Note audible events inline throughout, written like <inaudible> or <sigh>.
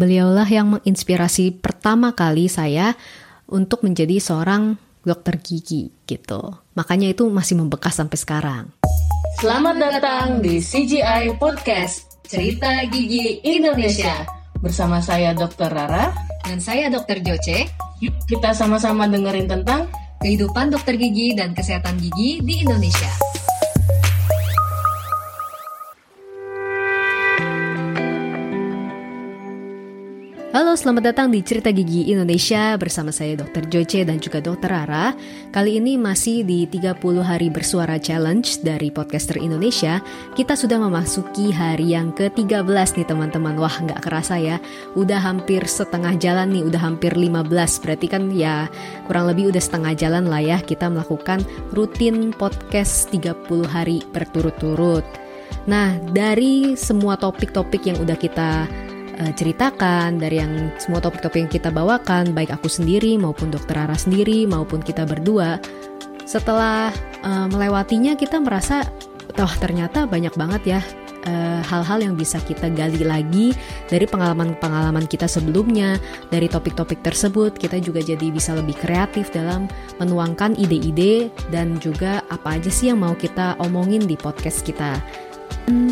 Beliaulah yang menginspirasi pertama kali saya untuk menjadi seorang dokter gigi gitu. Makanya itu masih membekas sampai sekarang. Selamat datang di CGI Podcast, Cerita Gigi Indonesia. Bersama saya Dr. Rara. Dan saya Dr. Joce. Yuk kita sama-sama dengerin tentang kehidupan dokter gigi dan kesehatan gigi di Indonesia. Halo, selamat datang di Cerita Gigi Indonesia bersama saya Dr. Joce dan juga Dr. Rara. Kali ini masih di 30 hari bersuara challenge dari podcaster Indonesia. Kita sudah memasuki hari yang ke-13 nih teman-teman. Wah, nggak kerasa ya. Udah hampir setengah jalan nih, udah hampir 15. Berarti kan ya kurang lebih udah setengah jalan lah ya kita melakukan rutin podcast 30 hari berturut-turut. Nah, dari semua topik-topik yang udah kita uh, ceritakan dari yang semua topik-topik yang kita bawakan baik aku sendiri maupun dokter Rara sendiri maupun kita berdua. Setelah uh, melewatinya kita merasa toh ternyata banyak banget ya eh, hal-hal uh, yang bisa kita gali lagi dari pengalaman-pengalaman kita sebelumnya, dari topik-topik tersebut. Kita juga jadi bisa lebih kreatif dalam menuangkan ide-ide dan juga apa aja sih yang mau kita omongin di podcast kita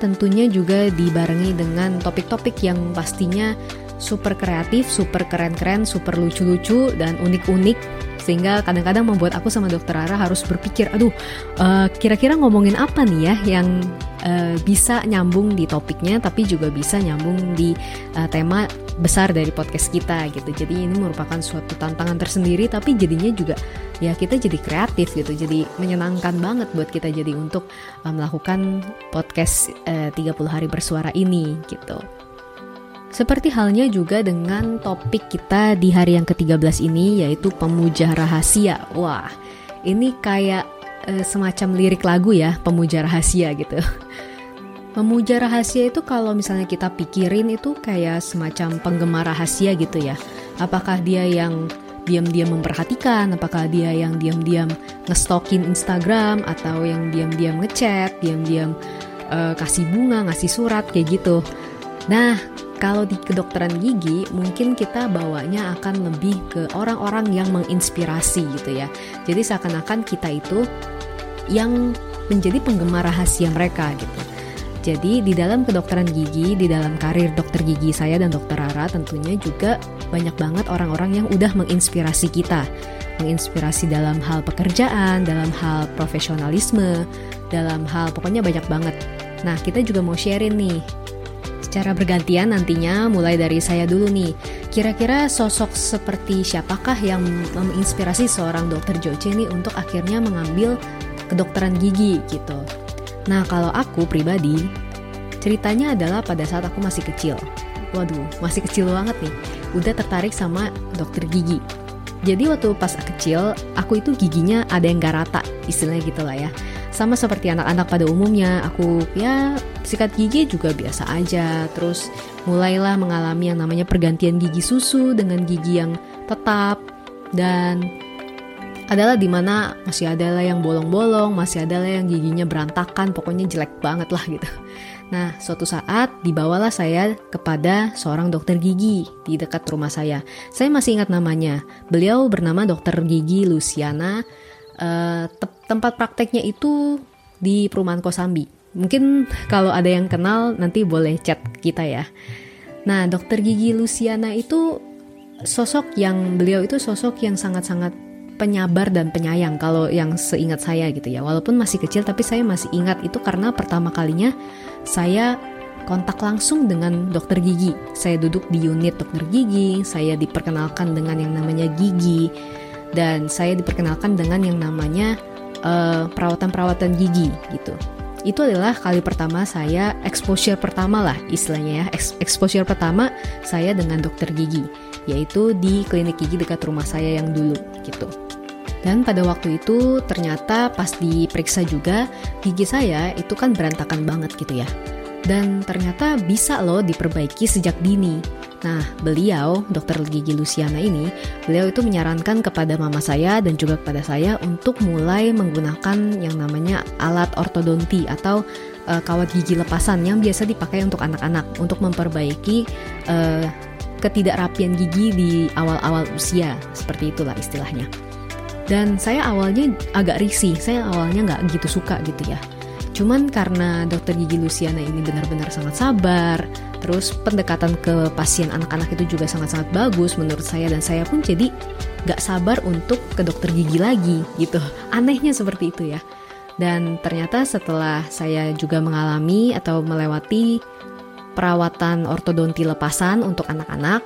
tentunya juga dibarengi dengan topik-topik yang pastinya super kreatif, super keren-keren, super lucu-lucu dan unik-unik. Sehingga kadang-kadang membuat aku sama dokter Ara harus berpikir, aduh, uh, kira-kira ngomongin apa nih ya yang uh, bisa nyambung di topiknya, tapi juga bisa nyambung di uh, tema besar dari podcast kita gitu. Jadi ini merupakan suatu tantangan tersendiri, tapi jadinya juga ya kita jadi kreatif gitu, jadi menyenangkan banget buat kita jadi untuk uh, melakukan podcast uh, 30 hari bersuara ini gitu. Seperti halnya juga dengan topik kita di hari yang ke-13 ini yaitu pemuja rahasia. Wah, ini kayak e, semacam lirik lagu ya, pemuja rahasia gitu. <laughs> Pemuja rahasia itu kalau misalnya kita pikirin itu kayak semacam penggemar rahasia gitu ya. Apakah dia yang diam-diam memperhatikan, apakah dia yang diam-diam ngestokin Instagram atau yang diam-diam ngechat, diam-diam uh, kasih bunga, ngasih surat kayak gitu. Nah, kalau di kedokteran gigi mungkin kita bawanya akan lebih ke orang-orang yang menginspirasi gitu ya. Jadi seakan-akan kita itu yang menjadi penggemar rahasia mereka gitu. Jadi di dalam kedokteran gigi, di dalam karir dokter gigi saya dan dokter Rara tentunya juga banyak banget orang-orang yang udah menginspirasi kita. Menginspirasi dalam hal pekerjaan, dalam hal profesionalisme, dalam hal pokoknya banyak banget. Nah kita juga mau sharing nih secara bergantian nantinya mulai dari saya dulu nih. Kira-kira sosok seperti siapakah yang menginspirasi seorang dokter Joce ini untuk akhirnya mengambil kedokteran gigi gitu. Nah kalau aku pribadi, ceritanya adalah pada saat aku masih kecil. Waduh, masih kecil banget nih. Udah tertarik sama dokter gigi. Jadi waktu pas kecil, aku itu giginya ada yang gak rata, istilahnya gitu lah ya. Sama seperti anak-anak pada umumnya, aku ya sikat gigi juga biasa aja. Terus mulailah mengalami yang namanya pergantian gigi susu dengan gigi yang tetap dan adalah di mana masih adalah yang bolong-bolong, masih adalah yang giginya berantakan, pokoknya jelek banget lah gitu. Nah, suatu saat dibawalah saya kepada seorang dokter gigi di dekat rumah saya. Saya masih ingat namanya. Beliau bernama Dokter Gigi Luciana uh, te tempat prakteknya itu di perumahan Kosambi. Mungkin kalau ada yang kenal nanti boleh chat kita ya. Nah, dokter gigi Luciana itu sosok yang beliau itu sosok yang sangat-sangat penyabar dan penyayang kalau yang seingat saya gitu ya. Walaupun masih kecil tapi saya masih ingat itu karena pertama kalinya saya kontak langsung dengan dokter gigi. Saya duduk di unit dokter gigi, saya diperkenalkan dengan yang namanya gigi dan saya diperkenalkan dengan yang namanya eh, perawatan-perawatan uh, gigi gitu. Itu adalah kali pertama saya exposure pertama lah istilahnya ya exposure pertama saya dengan dokter gigi yaitu di klinik gigi dekat rumah saya yang dulu gitu. Dan pada waktu itu ternyata pas diperiksa juga gigi saya itu kan berantakan banget gitu ya. Dan ternyata bisa loh diperbaiki sejak dini. Nah, beliau, dokter gigi Luciana ini, beliau itu menyarankan kepada mama saya dan juga kepada saya untuk mulai menggunakan yang namanya alat ortodonti atau uh, kawat gigi lepasan yang biasa dipakai untuk anak-anak untuk memperbaiki uh, ketidakrapian gigi di awal-awal usia, seperti itulah istilahnya. Dan saya awalnya agak risih, saya awalnya nggak gitu suka gitu ya. Cuman karena dokter gigi Luciana ini benar-benar sangat sabar, terus pendekatan ke pasien anak-anak itu juga sangat-sangat bagus menurut saya dan saya pun jadi gak sabar untuk ke dokter gigi lagi gitu. Anehnya seperti itu ya. Dan ternyata setelah saya juga mengalami atau melewati perawatan ortodonti lepasan untuk anak-anak,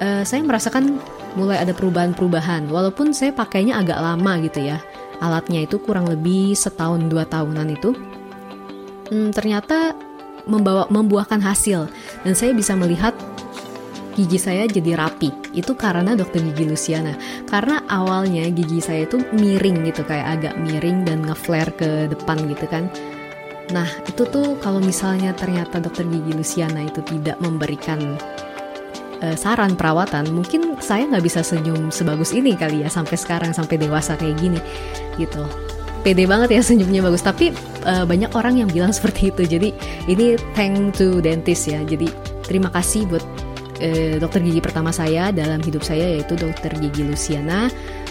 uh, saya merasakan mulai ada perubahan-perubahan. Walaupun saya pakainya agak lama gitu ya, alatnya itu kurang lebih setahun dua tahunan itu, hmm, ternyata membawa membuahkan hasil dan saya bisa melihat gigi saya jadi rapi. Itu karena dokter gigi Luciana. Karena awalnya gigi saya itu miring gitu, kayak agak miring dan ngeflare ke depan gitu kan. Nah, itu tuh kalau misalnya ternyata dokter gigi Luciana itu tidak memberikan uh, saran perawatan, mungkin saya nggak bisa senyum sebagus ini kali ya sampai sekarang sampai dewasa kayak gini gitu. Pede banget ya senyumnya bagus, tapi uh, banyak orang yang bilang <laughs> seperti itu. Jadi ini thank to dentist ya. Jadi terima kasih buat uh, dokter gigi pertama saya dalam hidup saya yaitu dokter gigi Luciana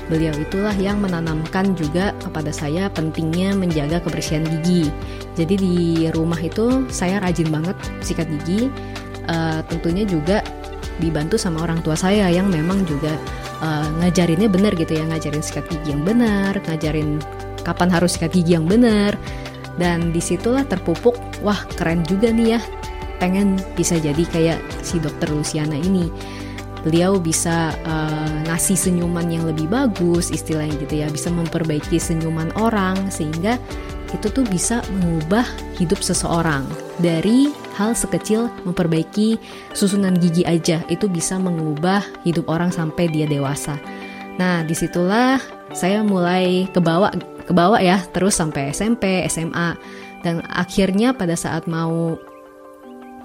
Beliau itulah yang menanamkan juga kepada saya pentingnya menjaga kebersihan gigi. Jadi di rumah itu saya rajin banget sikat gigi. Uh, tentunya juga dibantu sama orang tua saya yang memang juga uh, ngajarinnya benar gitu ya, ngajarin sikat gigi yang benar, ngajarin kapan harus sikat gigi yang benar. Dan di situlah terpupuk, wah keren juga nih ya, pengen bisa jadi kayak si dokter Luciana ini beliau bisa uh, ngasih senyuman yang lebih bagus istilahnya gitu ya bisa memperbaiki senyuman orang sehingga itu tuh bisa mengubah hidup seseorang dari hal sekecil memperbaiki susunan gigi aja itu bisa mengubah hidup orang sampai dia dewasa. Nah di situlah saya mulai kebawa kebawa ya terus sampai SMP, SMA dan akhirnya pada saat mau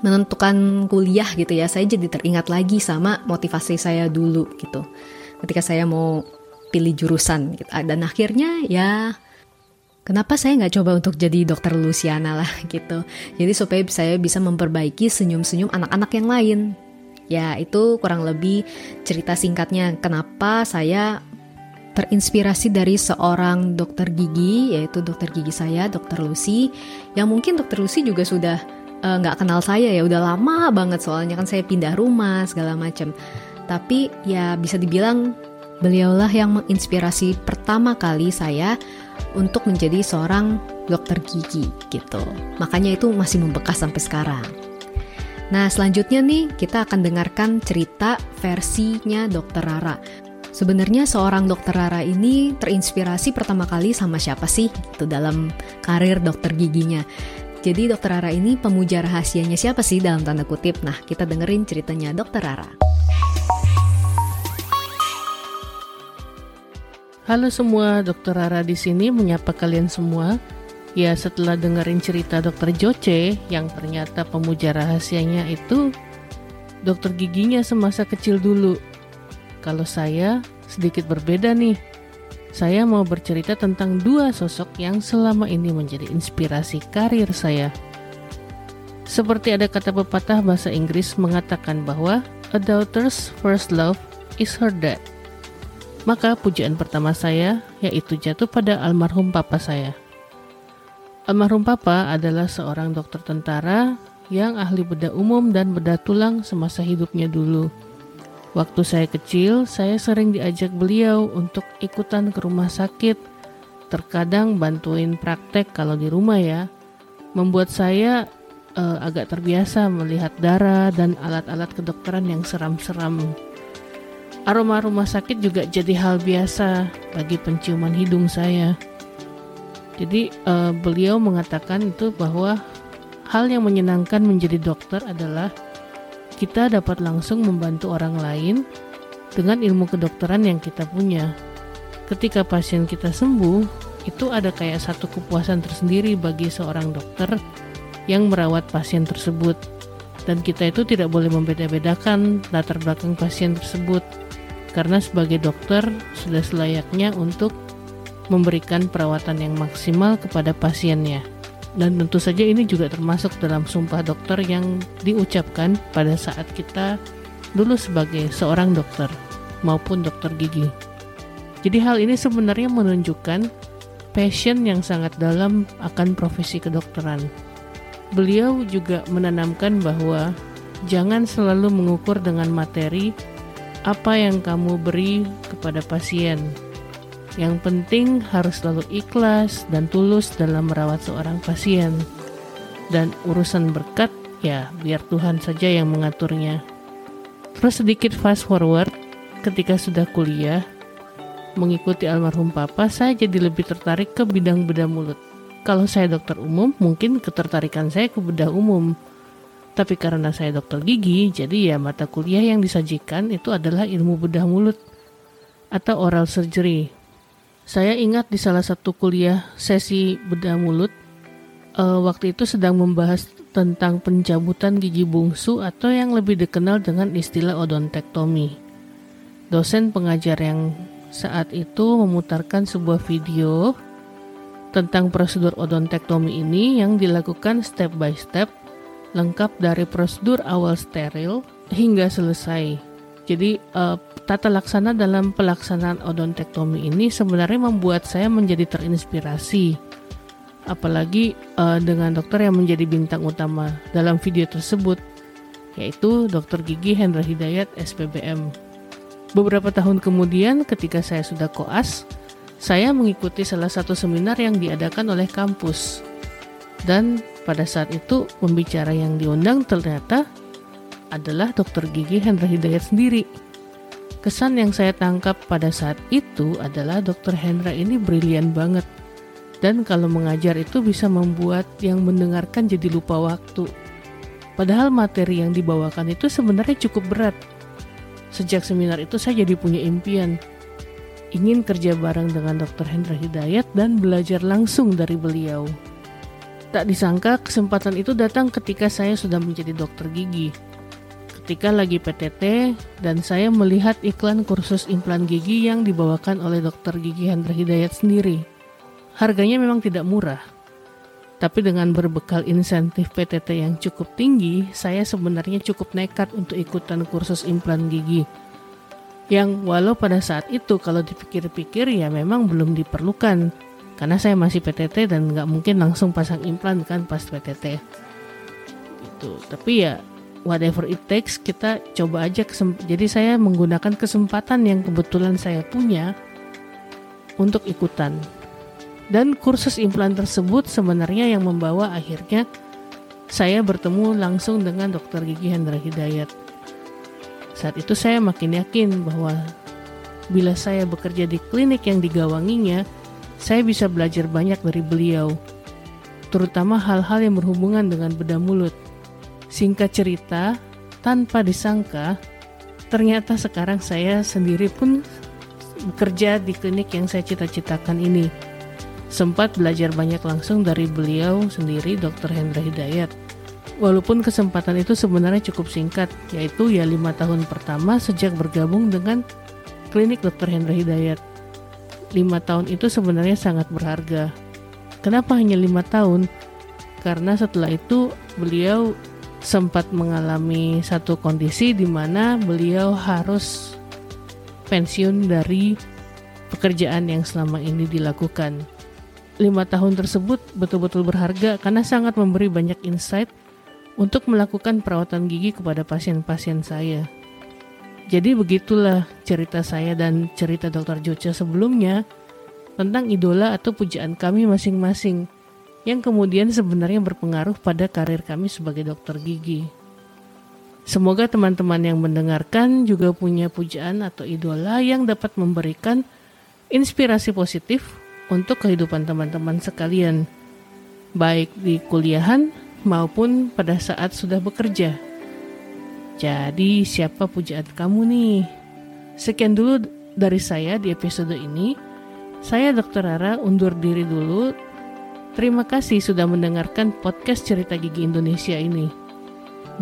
menentukan kuliah gitu ya, saya jadi teringat lagi sama motivasi saya dulu gitu. Ketika saya mau pilih jurusan gitu. Dan akhirnya ya kenapa saya nggak coba untuk jadi dokter Luciana lah <laughs> gitu. Jadi supaya saya bisa memperbaiki senyum-senyum anak-anak yang lain. Ya itu kurang lebih cerita singkatnya kenapa saya terinspirasi dari seorang dokter gigi yaitu dokter gigi saya dokter Lucy yang mungkin dokter Lucy juga sudah Eh, nggak uh, kenal saya ya udah lama banget soalnya kan saya pindah rumah segala macam tapi ya bisa dibilang beliaulah yang menginspirasi pertama kali saya untuk menjadi seorang dokter gigi gitu makanya itu masih membekas sampai sekarang Nah selanjutnya nih kita akan dengarkan cerita versinya dokter Rara Sebenarnya seorang dokter Rara ini terinspirasi pertama kali sama siapa sih itu dalam karir dokter giginya. Jadi dokter Rara ini pemuja rahasianya siapa sih dalam tanda kutip? Nah, kita dengerin ceritanya dokter Rara. Halo semua, dokter Rara di sini menyapa kalian semua. Ya, setelah dengerin cerita dokter Joce yang ternyata pemuja rahasianya itu dokter giginya semasa kecil dulu. Kalau saya sedikit berbeda nih saya mau bercerita tentang dua sosok yang selama ini menjadi inspirasi karir saya. Seperti ada kata pepatah bahasa Inggris mengatakan bahwa a daughter's first love is her dad. Maka pujian pertama saya yaitu jatuh pada almarhum papa saya. Almarhum papa adalah seorang dokter tentara yang ahli bedah umum dan bedah tulang semasa hidupnya dulu. Waktu saya kecil, saya sering diajak beliau untuk ikutan ke rumah sakit. Terkadang bantuin praktek kalau di rumah ya. Membuat saya uh, agak terbiasa melihat darah dan alat-alat kedokteran yang seram-seram. Aroma rumah sakit juga jadi hal biasa bagi penciuman hidung saya. Jadi uh, beliau mengatakan itu bahwa hal yang menyenangkan menjadi dokter adalah kita dapat langsung membantu orang lain dengan ilmu kedokteran yang kita punya. Ketika pasien kita sembuh, itu ada kayak satu kepuasan tersendiri bagi seorang dokter yang merawat pasien tersebut. Dan kita itu tidak boleh membeda-bedakan latar belakang pasien tersebut, karena sebagai dokter sudah selayaknya untuk memberikan perawatan yang maksimal kepada pasiennya. Dan tentu saja ini juga termasuk dalam sumpah dokter yang diucapkan pada saat kita dulu sebagai seorang dokter maupun dokter gigi. Jadi hal ini sebenarnya menunjukkan passion yang sangat dalam akan profesi kedokteran. Beliau juga menanamkan bahwa jangan selalu mengukur dengan materi apa yang kamu beri kepada pasien. Yang penting harus selalu ikhlas dan tulus dalam merawat seorang pasien. Dan urusan berkat ya biar Tuhan saja yang mengaturnya. Terus sedikit fast forward ketika sudah kuliah mengikuti almarhum papa saya jadi lebih tertarik ke bidang bedah mulut. Kalau saya dokter umum mungkin ketertarikan saya ke bedah umum. Tapi karena saya dokter gigi, jadi ya mata kuliah yang disajikan itu adalah ilmu bedah mulut atau oral surgery. Saya ingat di salah satu kuliah sesi bedah mulut, uh, waktu itu sedang membahas tentang pencabutan gigi bungsu atau yang lebih dikenal dengan istilah odontektomi. Dosen pengajar yang saat itu memutarkan sebuah video tentang prosedur odontektomi ini yang dilakukan step by step lengkap dari prosedur awal steril hingga selesai. Jadi uh, tata laksana dalam pelaksanaan odontektomi ini sebenarnya membuat saya menjadi terinspirasi apalagi uh, dengan dokter yang menjadi bintang utama dalam video tersebut yaitu dokter gigi Hendra Hidayat SPBM. Beberapa tahun kemudian ketika saya sudah koas, saya mengikuti salah satu seminar yang diadakan oleh kampus. Dan pada saat itu pembicara yang diundang ternyata adalah dokter gigi Hendra Hidayat sendiri. Kesan yang saya tangkap pada saat itu adalah dokter Hendra ini brilian banget dan kalau mengajar itu bisa membuat yang mendengarkan jadi lupa waktu. Padahal materi yang dibawakan itu sebenarnya cukup berat. Sejak seminar itu saya jadi punya impian ingin kerja bareng dengan Dr. Hendra Hidayat dan belajar langsung dari beliau. Tak disangka kesempatan itu datang ketika saya sudah menjadi dokter gigi. Ketika lagi PTT dan saya melihat iklan kursus implan gigi yang dibawakan oleh Dr. Gigi Hendra Hidayat sendiri. Harganya memang tidak murah, tapi dengan berbekal insentif PTT yang cukup tinggi, saya sebenarnya cukup nekat untuk ikutan kursus implan gigi. Yang walau pada saat itu kalau dipikir-pikir ya memang belum diperlukan, karena saya masih PTT dan nggak mungkin langsung pasang implan kan pas PTT. Itu, tapi ya whatever it takes kita coba aja jadi saya menggunakan kesempatan yang kebetulan saya punya untuk ikutan dan kursus implan tersebut sebenarnya yang membawa akhirnya saya bertemu langsung dengan dokter gigi Hendra Hidayat. Saat itu saya makin yakin bahwa bila saya bekerja di klinik yang digawanginya, saya bisa belajar banyak dari beliau, terutama hal-hal yang berhubungan dengan bedah mulut. Singkat cerita, tanpa disangka, ternyata sekarang saya sendiri pun bekerja di klinik yang saya cita-citakan ini sempat belajar banyak langsung dari beliau sendiri Dr. Hendra Hidayat. Walaupun kesempatan itu sebenarnya cukup singkat, yaitu ya lima tahun pertama sejak bergabung dengan klinik Dr. Hendra Hidayat. Lima tahun itu sebenarnya sangat berharga. Kenapa hanya lima tahun? Karena setelah itu beliau sempat mengalami satu kondisi di mana beliau harus pensiun dari pekerjaan yang selama ini dilakukan lima tahun tersebut betul-betul berharga karena sangat memberi banyak insight untuk melakukan perawatan gigi kepada pasien-pasien saya. Jadi begitulah cerita saya dan cerita Dr. Jocha sebelumnya tentang idola atau pujaan kami masing-masing yang kemudian sebenarnya berpengaruh pada karir kami sebagai dokter gigi. Semoga teman-teman yang mendengarkan juga punya pujaan atau idola yang dapat memberikan inspirasi positif untuk kehidupan teman-teman sekalian, baik di kuliahan maupun pada saat sudah bekerja. Jadi, siapa pujaan kamu nih? Sekian dulu dari saya di episode ini. Saya Dr. Rara undur diri dulu. Terima kasih sudah mendengarkan podcast Cerita Gigi Indonesia ini.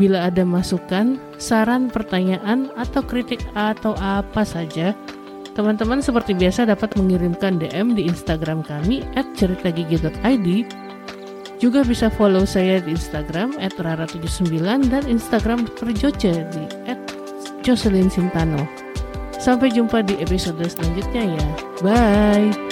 Bila ada masukan, saran, pertanyaan, atau kritik atau apa saja, Teman-teman seperti biasa dapat mengirimkan DM di Instagram kami at ceritagigi.id juga bisa follow saya di Instagram at rara79 dan Instagram Dr. Joce di at Jocelyn Sintano. Sampai jumpa di episode selanjutnya ya. Bye.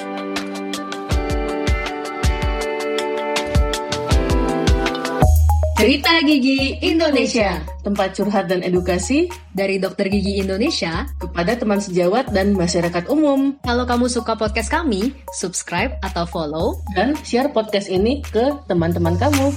Cerita Gigi Indonesia, tempat curhat dan edukasi Dari Dokter Gigi Indonesia, kepada teman sejawat dan masyarakat umum. kalau kamu suka podcast kami, subscribe atau follow Dan share podcast ini ke teman-teman kamu.